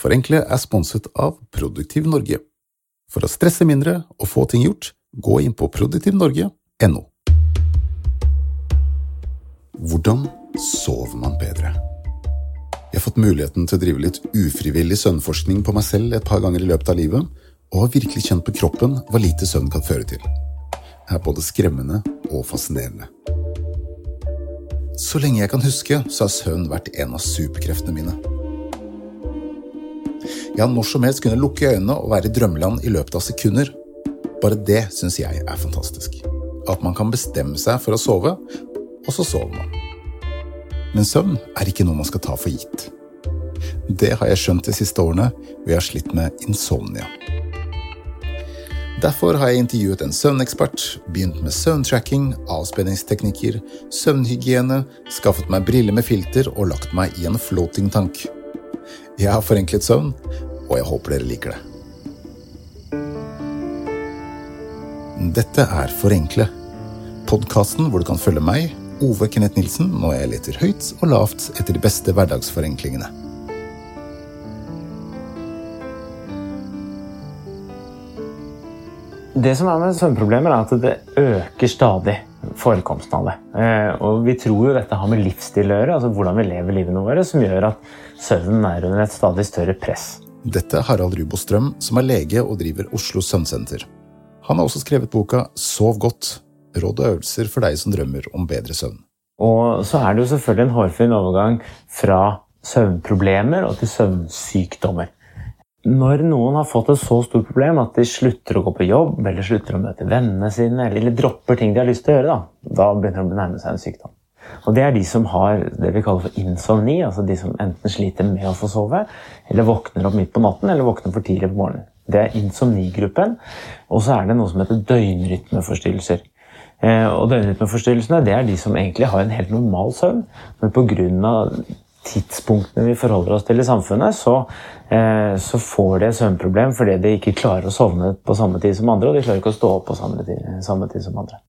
Forenkle er sponset av Produktiv Norge. For å stresse mindre og få ting gjort, gå inn på produktivnorge.no. Hvordan sover man bedre? Jeg har fått muligheten til å drive litt ufrivillig søvnforskning på meg selv et par ganger i løpet av livet, og har virkelig kjent på kroppen hva lite søvn kan føre til. Det er både skremmende og fascinerende. Så lenge jeg kan huske, så har søvn vært en av superkreftene mine. Har når som helst kunne lukke øynene og være i drømmeland i løpet av sekunder. Bare det syns jeg er fantastisk. At man kan bestemme seg for å sove, og så sover man. Men søvn er ikke noe man skal ta for gitt. Det har jeg skjønt de siste årene hvor jeg har slitt med insomnia. Derfor har jeg intervjuet en søvnekspert, begynt med søvntracking, avspenningsteknikker, søvnhygiene, skaffet meg briller med filter og lagt meg i en floating-tank. Jeg har forenklet søvn, og jeg håper dere liker det. Dette er Forenkle, podkasten hvor du kan følge meg Ove Kenneth Nilsen når jeg leter høyt og lavt etter de beste hverdagsforenklingene. Det som er med søvnproblemer, er at det øker stadig forekomsten av det. Eh, og vi tror jo dette har med livsstil å gjøre, altså hvordan vi lever livene våre, som gjør at søvnen er under et stadig større press. Dette er Harald Rubo Strøm, som er lege og driver Oslo Søvnsenter. Han har også skrevet boka Sov godt råd og øvelser for deg som drømmer om bedre søvn. Og så er det jo selvfølgelig en hårfin overgang fra søvnproblemer og til søvnsykdommer. Når noen har fått et så stort problem at de slutter å gå på jobb, eller slutter å møte vennene sine, eller dropper ting de har lyst til å gjøre, da, da begynner det å nærme seg en sykdom. Og Det er de som har det vi kaller for insomni, altså de som enten sliter med å få sove, eller våkner opp midt på natten, eller våkner for tidlig på morgenen. Det er insomnigruppen. Og så er det noe som heter døgnrytmeforstyrrelser. Eh, og døgnrytmeforstyrrelsene det er de som egentlig har en helt normal søvn, men pga. tidspunktene vi forholder oss til i samfunnet, så, eh, så får de et søvnproblem fordi de ikke klarer å sovne på samme tid som andre, og de klarer ikke å stå opp på samme tid, samme tid som andre.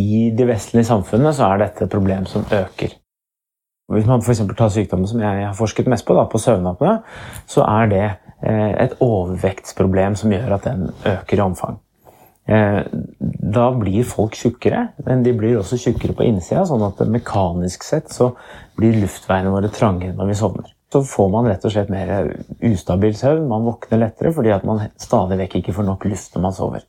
I de vestlige samfunnene så er dette et problem som øker. Hvis man f.eks. tar sykdommen som jeg har forsket mest på, da, på søvnapene, så er det eh, et overvektsproblem som gjør at den øker i omfang. Eh, da blir folk tjukkere, men de blir også tjukkere på innsida. sånn at mekanisk sett så blir luftveiene våre trangere når vi sovner. Så får man rett og slett mer ustabil søvn. Man våkner lettere fordi at man stadig vekk ikke får nok luft når man sover.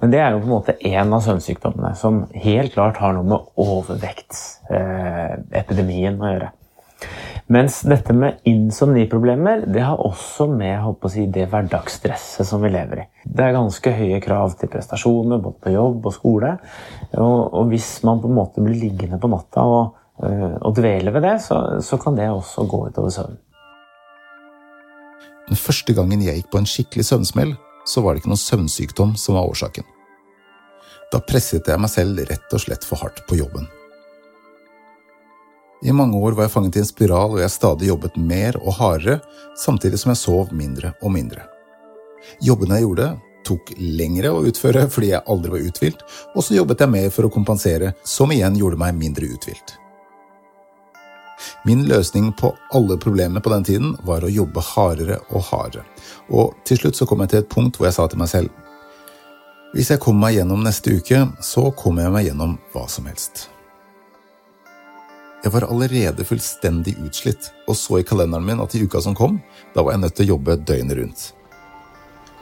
Men det er jo på en måte én av søvnsykdommene som helt klart har noe med overvektsepidemien å gjøre. Mens dette med insomniproblemer det har også med si, det hverdagsstresset som vi lever i. Det er ganske høye krav til prestasjoner både på jobb og skole. Og, og hvis man på en måte blir liggende på natta og, øh, og dvele ved det, så, så kan det også gå utover søvnen. Den første gangen jeg gikk på en skikkelig søvnsmell, så var det ikke noen søvnsykdom som var årsaken. Da presset jeg meg selv rett og slett for hardt på jobben. I mange år var jeg fanget i en spiral og jeg stadig jobbet mer og hardere, samtidig som jeg sov mindre og mindre. Jobbene jeg gjorde, tok lengre å utføre fordi jeg aldri var uthvilt, og så jobbet jeg mer for å kompensere, som igjen gjorde meg mindre uthvilt. Min løsning på alle problemer på den tiden var å jobbe hardere og hardere, og til slutt så kom jeg til et punkt hvor jeg sa til meg selv hvis jeg kommer meg gjennom neste uke, så kommer jeg meg gjennom hva som helst. Jeg var allerede fullstendig utslitt, og så i kalenderen min at i uka som kom, da var jeg nødt til å jobbe døgnet rundt.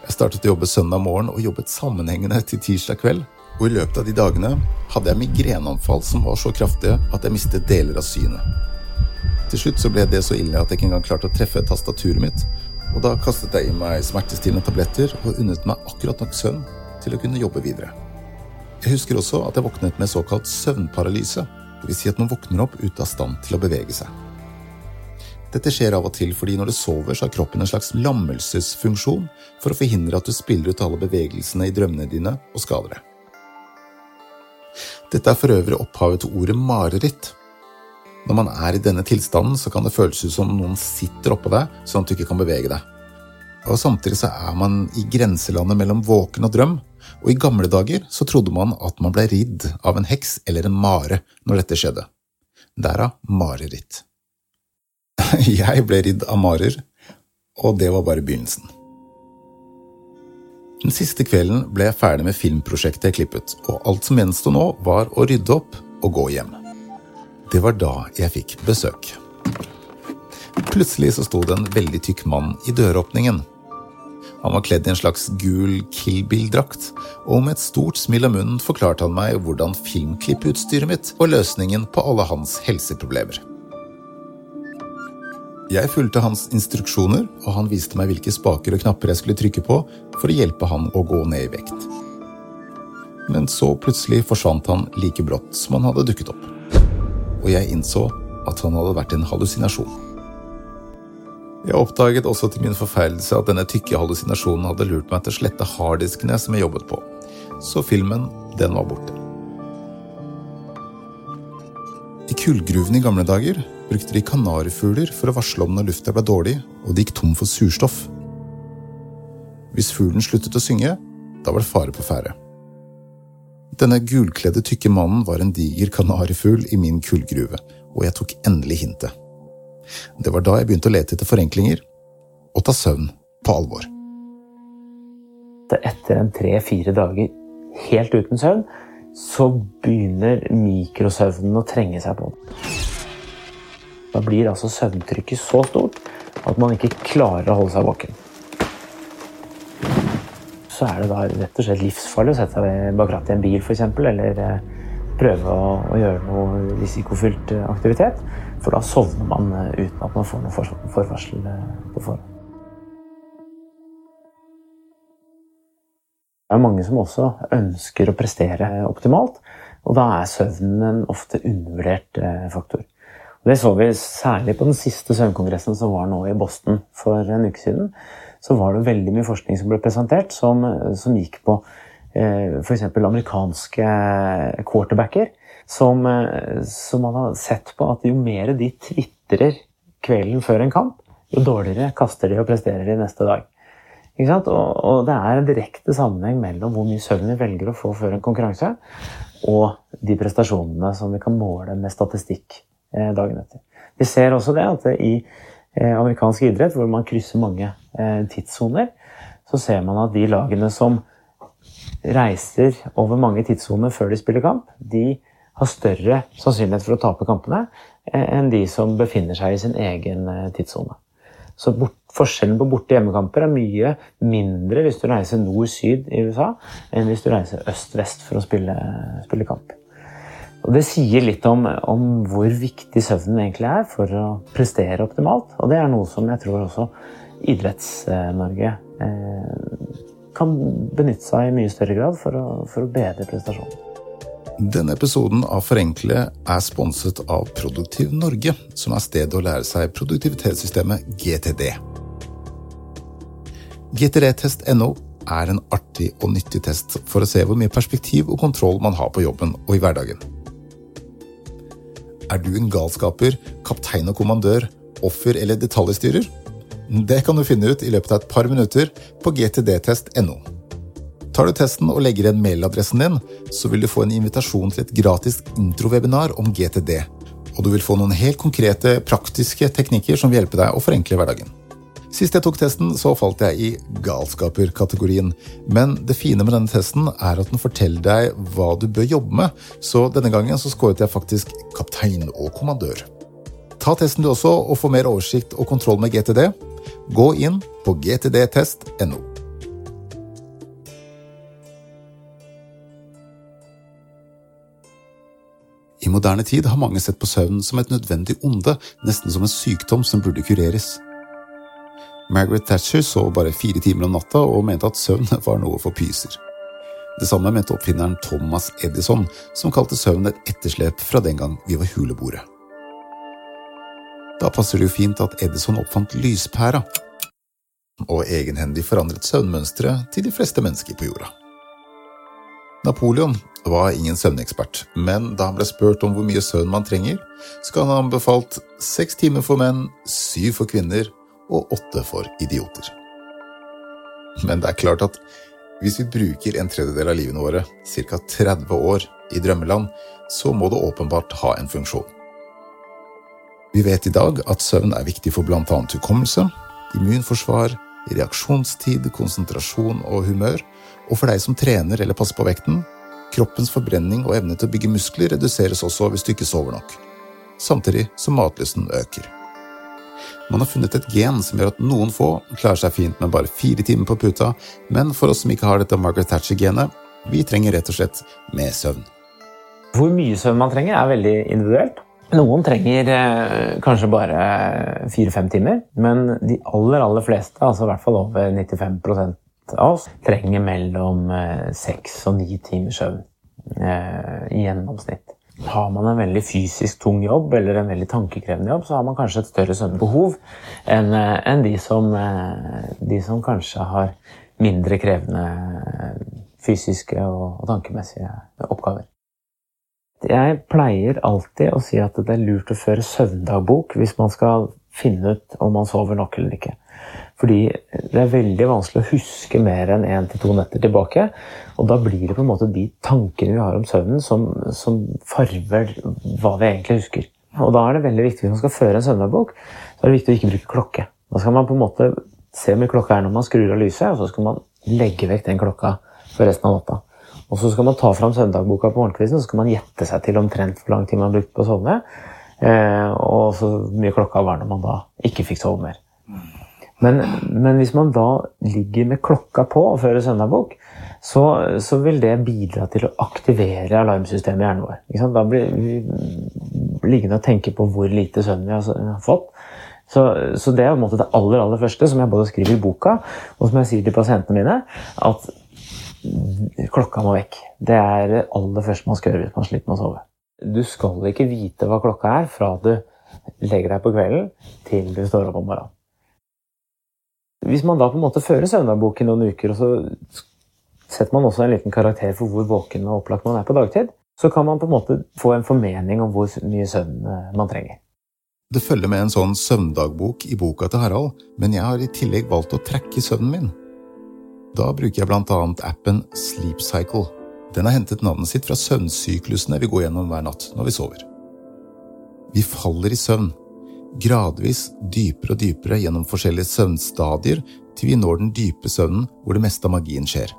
Jeg startet å jobbe søndag morgen og jobbet sammenhengende til tirsdag kveld, og i løpet av de dagene hadde jeg migreneanfall som var så kraftige at jeg mistet deler av synet. Til slutt så ble det så ille at jeg ikke engang klarte å treffe tastaturet mitt, og da kastet jeg i meg smertestillende tabletter og unnet meg akkurat nok søvn til å kunne jobbe videre. Jeg husker også at jeg våknet med såkalt søvnparalyse, Dvs. Si at man våkner opp ute av stand til å bevege seg. Dette skjer av og til fordi når du sover, så har kroppen en slags lammelsesfunksjon for å forhindre at du spiller ut alle bevegelsene i drømmene dine og skader deg. Dette er for øvrig opphavet til ordet mareritt. Når man er i denne tilstanden, så kan det føles ut som noen sitter oppå deg, sånn at du ikke kan bevege deg. Og Samtidig så er man i grenselandet mellom våken og drøm, og i gamle dager så trodde man at man ble ridd av en heks eller en mare når dette skjedde. Derav mareritt. Jeg ble ridd av marer, Og det var bare begynnelsen. Den siste kvelden ble jeg ferdig med filmprosjektet jeg klippet, og alt som gjensto nå, var å rydde opp og gå hjem. Det var da jeg fikk besøk. Plutselig så sto det en veldig tykk mann i døråpningen. Han var kledd i en slags gul Kill Bill-drakt, og med et stort smil om munnen forklarte han meg hvordan filmklipputstyret mitt var løsningen på alle hans helseproblemer. Jeg fulgte hans instruksjoner, og han viste meg hvilke spaker og knapper jeg skulle trykke på for å hjelpe han å gå ned i vekt. Men så plutselig forsvant han like brått som han hadde dukket opp. Og jeg innså at han hadde vært en hallusinasjon. Jeg oppdaget også til min forferdelse at denne tykke hallusinasjonen hadde lurt meg til å slette harddiskene som jeg jobbet på. Så filmen, den var borte. I kullgruvene i gamle dager brukte de kanarifugler for å varsle om når lufta ble dårlig og de gikk tom for surstoff. Hvis fuglen sluttet å synge, da var det fare på ferde. Denne gulkledde, tykke mannen var en diger kanarifugl i min kullgruve, og jeg tok endelig hintet. Det var da jeg begynte å lete etter forenklinger og ta søvn på alvor. Etter en tre-fire dager helt uten søvn, så begynner mikrosøvnen å trenge seg på. Da blir altså søvntrykket så stort at man ikke klarer å holde seg våken. Så er det da rett og slett livsfarlig å sette seg bak rattet i en bil f.eks. Eller eh, prøve å, å, gjøre noe risikofylt eh, aktivitet. For da sovner man eh, uten at man får noe forvarsel på forhånd. Det er mange som også ønsker å prestere optimalt, og da er søvnen en ofte undervurdert faktor. Det så vi særlig på den siste søvnkongressen som var nå i Boston for en uke siden. Så var det veldig mye forskning som ble presentert som, som gikk på eh, f.eks. amerikanske quarterbacker. Som, eh, som, man har sett på at jo mer de tvitrer kvelden før en kamp, jo dårligere kaster de og presterer de neste dag. Og, og, det er en direkte sammenheng mellom hvor mye søvn vi velger å få før en konkurranse, og de prestasjonene som vi kan måle med statistikk Eh, dagen etter. Vi ser også det at i amerikansk idrett, hvor man krysser mange eh, tidssoner, så ser man at de lagene som reiser over mange tidssoner før de spiller kamp, de har større sannsynlighet for å tape kampene enn de som befinner seg i sin egen tidssone. Så bort, forskjellen på borte- hjemmekamper er mye mindre hvis du reiser nord-syd i USA, enn hvis du reiser øst-vest for å spille, spille kamp. Og Det sier litt om, om, hvor viktig søvnen egentlig er for å prestere optimalt. Og det er noe som jeg tror også Idretts-Norge eh, kan benytte seg i mye større grad for å, for å bedre prestasjonen. Denne episoden av Forenkle er sponset av Produktiv Norge, som er stedet å lære seg produktivitetssystemet GTD. GTD-test.no er en artig og nyttig test for å se hvor mye perspektiv og kontroll man har på jobben og i hverdagen. Er du en galskaper, kaptein og kommandør, offer eller detaljstyrer? Det kan du finne ut i løpet av et par minutter på gtdtest.no. Tar du testen og legger igjen mailadressen din, så vil du få en invitasjon til et gratis introwebinar om GTD. Og du vil få noen helt konkrete, praktiske teknikker som vil hjelpe deg å forenkle hverdagen. Sist jeg tok testen, så falt jeg i galskaper-kategorien. Men det fine med denne testen er at den forteller deg hva du bør jobbe med, så denne gangen så skåret jeg faktisk kaptein og kommandør. Ta testen du også, og få mer oversikt og kontroll med GTD. Gå inn på gtdtest.no. I moderne tid har mange sett på søvn som et nødvendig onde, nesten som en sykdom som burde kureres. Margaret Thatcher sov bare fire timer om natta og mente at søvn var noe for pyser. Det samme mente oppfinneren Thomas Edison, som kalte søvn et etterslep fra den gang vi var huleboere. Da passer det jo fint at Edison oppfant lyspæra, og egenhendig forandret søvnmønsteret til de fleste mennesker på jorda. Napoleon var ingen søvnekspert, men da han ble spurt om hvor mye søvn man trenger, skal han ha anbefalt seks timer for menn, syv for kvinner og åtte for idioter. Men det er klart at hvis vi bruker en tredjedel av livene våre, ca. 30 år, i drømmeland, så må det åpenbart ha en funksjon. Vi vet i dag at søvn er viktig for bl.a. hukommelse, immunforsvar, reaksjonstid, konsentrasjon og humør, og for deg som trener eller passer på vekten, kroppens forbrenning og evne til å bygge muskler reduseres også hvis du ikke sover nok, samtidig som matlysten øker. Man har funnet et gen som gjør at noen få klarer seg fint med bare fire timer på puta, men for oss som ikke har dette Margaret Thatcher-genet, vi trenger rett og slett mer søvn. Hvor mye søvn man trenger, er veldig individuelt. Noen trenger eh, kanskje bare fire-fem timer, men de aller aller fleste, altså i hvert fall over 95 av oss, trenger mellom eh, seks og ni timers søvn eh, i gjennomsnitt. Har man en veldig fysisk tung jobb eller en veldig tankekrevende jobb, så har man kanskje et større søvnbehov enn eh, en de, eh, de som kanskje har mindre krevende fysiske og, og tankemessige oppgaver. Jeg pleier alltid å si at det er lurt å føre søvndagbok hvis man skal finne ut om man sover nok eller ikke. Fordi det er veldig vanskelig å huske mer enn én til to netter tilbake. Og da blir det på en måte de tankene vi har om søvnen, som, som farver hva vi egentlig husker. Og da er det veldig viktig hvis man skal føre en søvndagbok, så er det viktig å ikke bruke klokke. Da skal man på en måte se hvor mye klokka er når man skrur av lyset, og så skal man legge vekk den klokka for resten av natta. Og så skal man ta fram søvndagboka på morgenkvisten så skal man gjette seg til omtrent hvor lang tid man har brukt på å sovne, Eh, og så mye klokka var når man da ikke fikk sove mer. Men, men, hvis man da ligger med klokka på og fører søndagbok, så, så, vil det bidra til å aktivere alarmsystemet i hjernen vår. Da blir vi liggende og tenke på hvor lite søvn vi har fått. Så, så, det er det aller aller første som jeg både skriver i boka, og som jeg sier til pasientene mine, at klokka må vekk. Det er det aller første man skal gjøre hvis man sliter med å sove. Du skal ikke vite hva klokka er fra du legger deg på kvelden til du står opp om morgenen. Hvis man da på en måte fører søvndagbok i noen uker, og så setter man også en liten karakter for hvor våken og opplagt man er på dagtid, så kan man på en måte få en formening om hvor mye søvn eh, man trenger. Det følger med en sånn søvndagbok i boka til Harald, men jeg har i tillegg valgt å trekke søvnen min. Da bruker jeg blant annet appen Sleep Cycle. Den har hentet navnet sitt fra søvnsyklusene vi går gjennom hver natt når vi sover. Vi faller i søvn, gradvis dypere og dypere gjennom forskjellige søvnstadier til vi når den dype søvnen hvor det meste av magien skjer.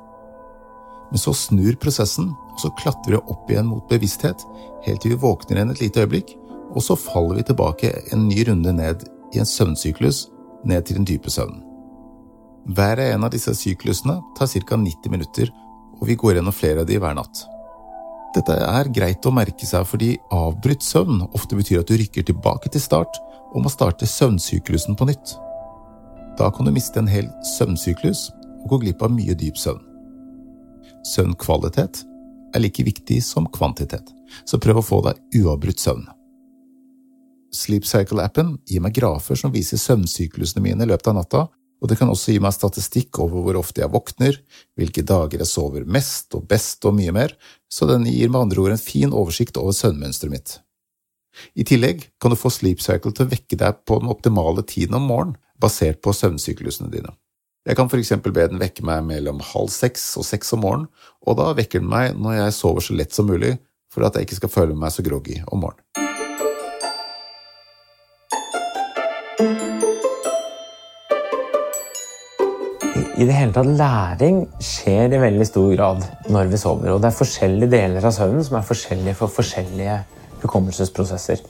Men så snur prosessen, og så klatrer vi opp igjen mot bevissthet, helt til vi våkner igjen et lite øyeblikk, og så faller vi tilbake en ny runde ned i en søvnsyklus, ned til den dype søvnen. Hver en av disse syklusene tar ca. 90 minutter, og vi går gjennom flere av de hver natt. Dette er greit å merke seg fordi avbrutt søvn ofte betyr at du rykker tilbake til start og å starte søvnsyklusen på nytt. Da kan du miste en hel søvnsyklus og gå glipp av mye dyp søvn. Søvnkvalitet er like viktig som kvantitet, så prøv å få deg uavbrutt søvn. Sleep Cycle-appen gir meg grafer som viser søvnsyklusene mine i løpet av natta, og det kan også gi meg statistikk over hvor ofte jeg våkner, hvilke dager jeg sover mest og best og mye mer, så den gir med andre ord en fin oversikt over søvnmønsteret mitt. I tillegg kan du få Sleep Cycle til å vekke deg på den optimale tiden om morgenen, basert på søvnsyklusene dine. Jeg kan for eksempel be den vekke meg mellom halv seks og seks om morgenen, og da vekker den meg når jeg sover så lett som mulig, for at jeg ikke skal føle meg så groggy om morgenen. I det hele tatt, Læring skjer i veldig stor grad når vi sover. Og det er forskjellige deler av søvnen som er forskjellige for forskjellige hukommelsesprosesser.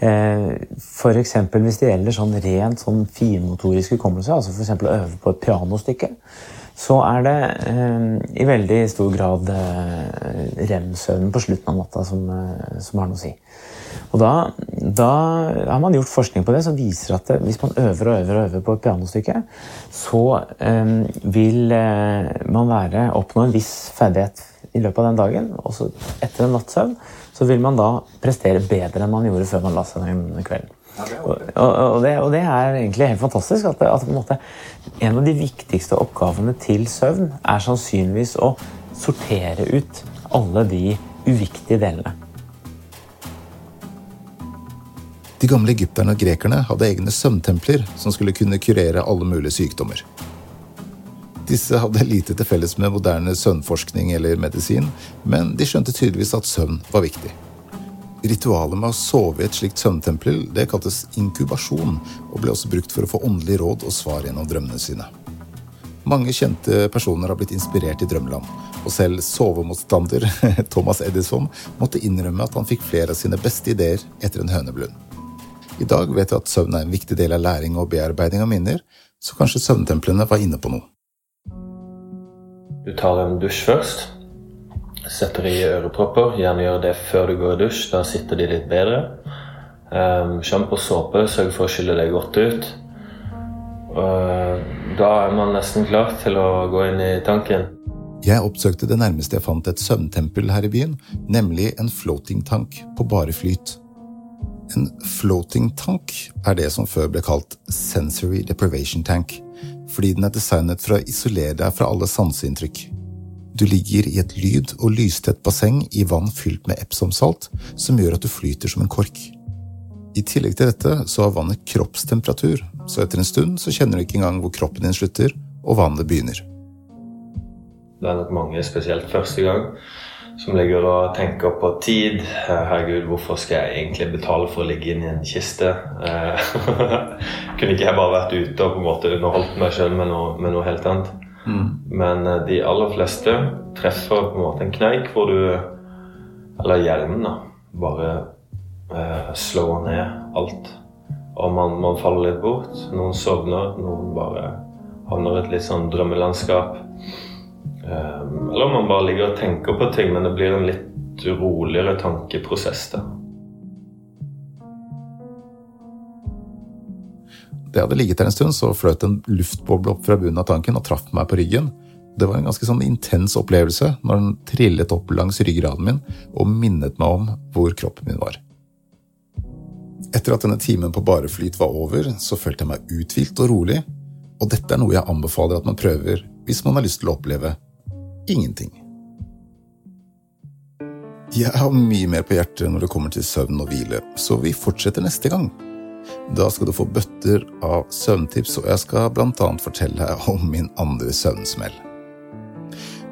Eh, F.eks. hvis det gjelder sånn rent sånn finmotorisk hukommelse, altså f.eks. å øve på et pianostykke, så er det eh, i veldig stor grad eh, rem-søvnen på slutten av natta som, som, har noe å si. Og da, da, har man gjort forskning på det som viser at hvis man øver og øver og øver på et pianostykke, så vil man være, oppnå en viss ferdighet i løpet av den dagen. Og så etter en natts søvn så vil man da prestere bedre enn man gjorde før man la seg den kvelden. Og, og, det, og, det, er egentlig helt fantastisk. At, at en, måte, en av de viktigste oppgavene til søvn er sannsynligvis å sortere ut alle de uviktige delene. De gamle egypterne og grekerne hadde egne søvntempler som skulle kunne kurere alle mulige sykdommer. Disse hadde lite til felles med moderne søvnforskning eller medisin, men de skjønte tydeligvis at søvn var viktig. Ritualet med å sove i et slikt søvntempel det kaltes inkubasjon, og ble også brukt for å få åndelig råd og svar gjennom drømmene sine. Mange kjente personer har blitt inspirert i drømmeland, og selv sovemotstander Thomas Edison måtte innrømme at han fikk flere av sine beste ideer etter en høneblund. I dag vet vi at søvn er en viktig del av læring og bearbeiding av minner, så kanskje søvntemplene var inne på noe. Du tar en dusj først. Setter i ørepropper. Gjerne gjør det før du går i dusj. Da sitter de litt bedre. Um, Sjampo og såpe. Sørg for å skylle deg godt ut. Uh, da er man nesten klar til å gå inn i tanken. Jeg oppsøkte det nærmeste jeg fant et søvntempel her i byen, nemlig en floating tank på bare flyt. En floating tank er det som før ble kalt sensory deprivation tank, fordi den er designet for å isolere deg fra alle sanseinntrykk. Du ligger i et lyd- og lystett basseng i vann fylt med Epsom-salt, som gjør at du flyter som en kork. I tillegg til dette så har vannet kroppstemperatur, så etter en stund så kjenner du ikke engang hvor kroppen din slutter, og vannet begynner. Det er nok mange, spesielt første gang, som ligger og tenker på tid. Herregud, hvorfor skal jeg egentlig betale for å ligge inn i en kiste? Eh, kunne ikke jeg bare vært ute og på en måte underholdt meg sjøl med, med, noe helt annet? Mm. Men eh, de aller fleste treffer på en måte en kneik hvor du Eller hjelmen, da. Bare eh, slår ned alt. Og man, man, faller litt bort. Noen sovner, noen bare havner i et litt sånn drømmelandskap. Um, eller om man bare ligger og tenker på ting, men det blir en litt roligere tankeprosess. da. Det hadde ligget der en stund, så fløt en luftboble opp fra bunnen av tanken og traff meg på ryggen. Det var en ganske sånn intens opplevelse når den trillet opp langs ryggraden min og minnet meg om hvor kroppen min var. Etter at denne timen på bare flyt var over, så følte jeg meg uthvilt og rolig, og dette er noe jeg anbefaler at man prøver hvis man har lyst til å oppleve ingenting. Jeg har mye mer på hjertet når det kommer til søvn og hvile, så vi fortsetter neste gang. Da skal du få bøtter av søvntips, og jeg skal blant annet fortelle om min andre søvnsmell.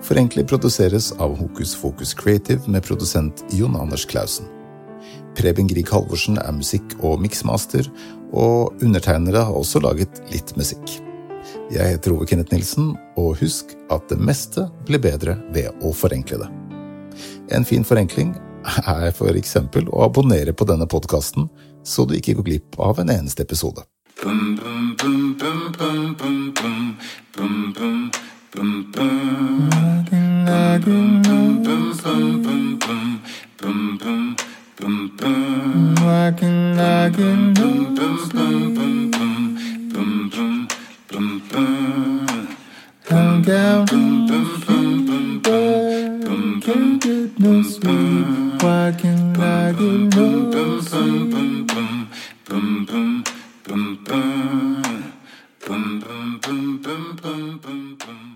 Forenklig produseres av Hokus Fokus Creative med produsent Jon Anders Clausen. Preben Grieg Halvorsen er musikk- og miksmaster, og undertegnere har også laget litt musikk. Jeg heter Ove Kenneth Nilsen, og husk at det meste blir bedre ved å forenkle det. En fin forenkling er for eksempel å abonnere på denne podkasten så du ikke går glipp av en eneste episode. Bum, bum, bum, Bum bum bum bum bum bum Come down, boom, boom, boom, boom, boom. Get. Why can't I boom, boom, boom, boom.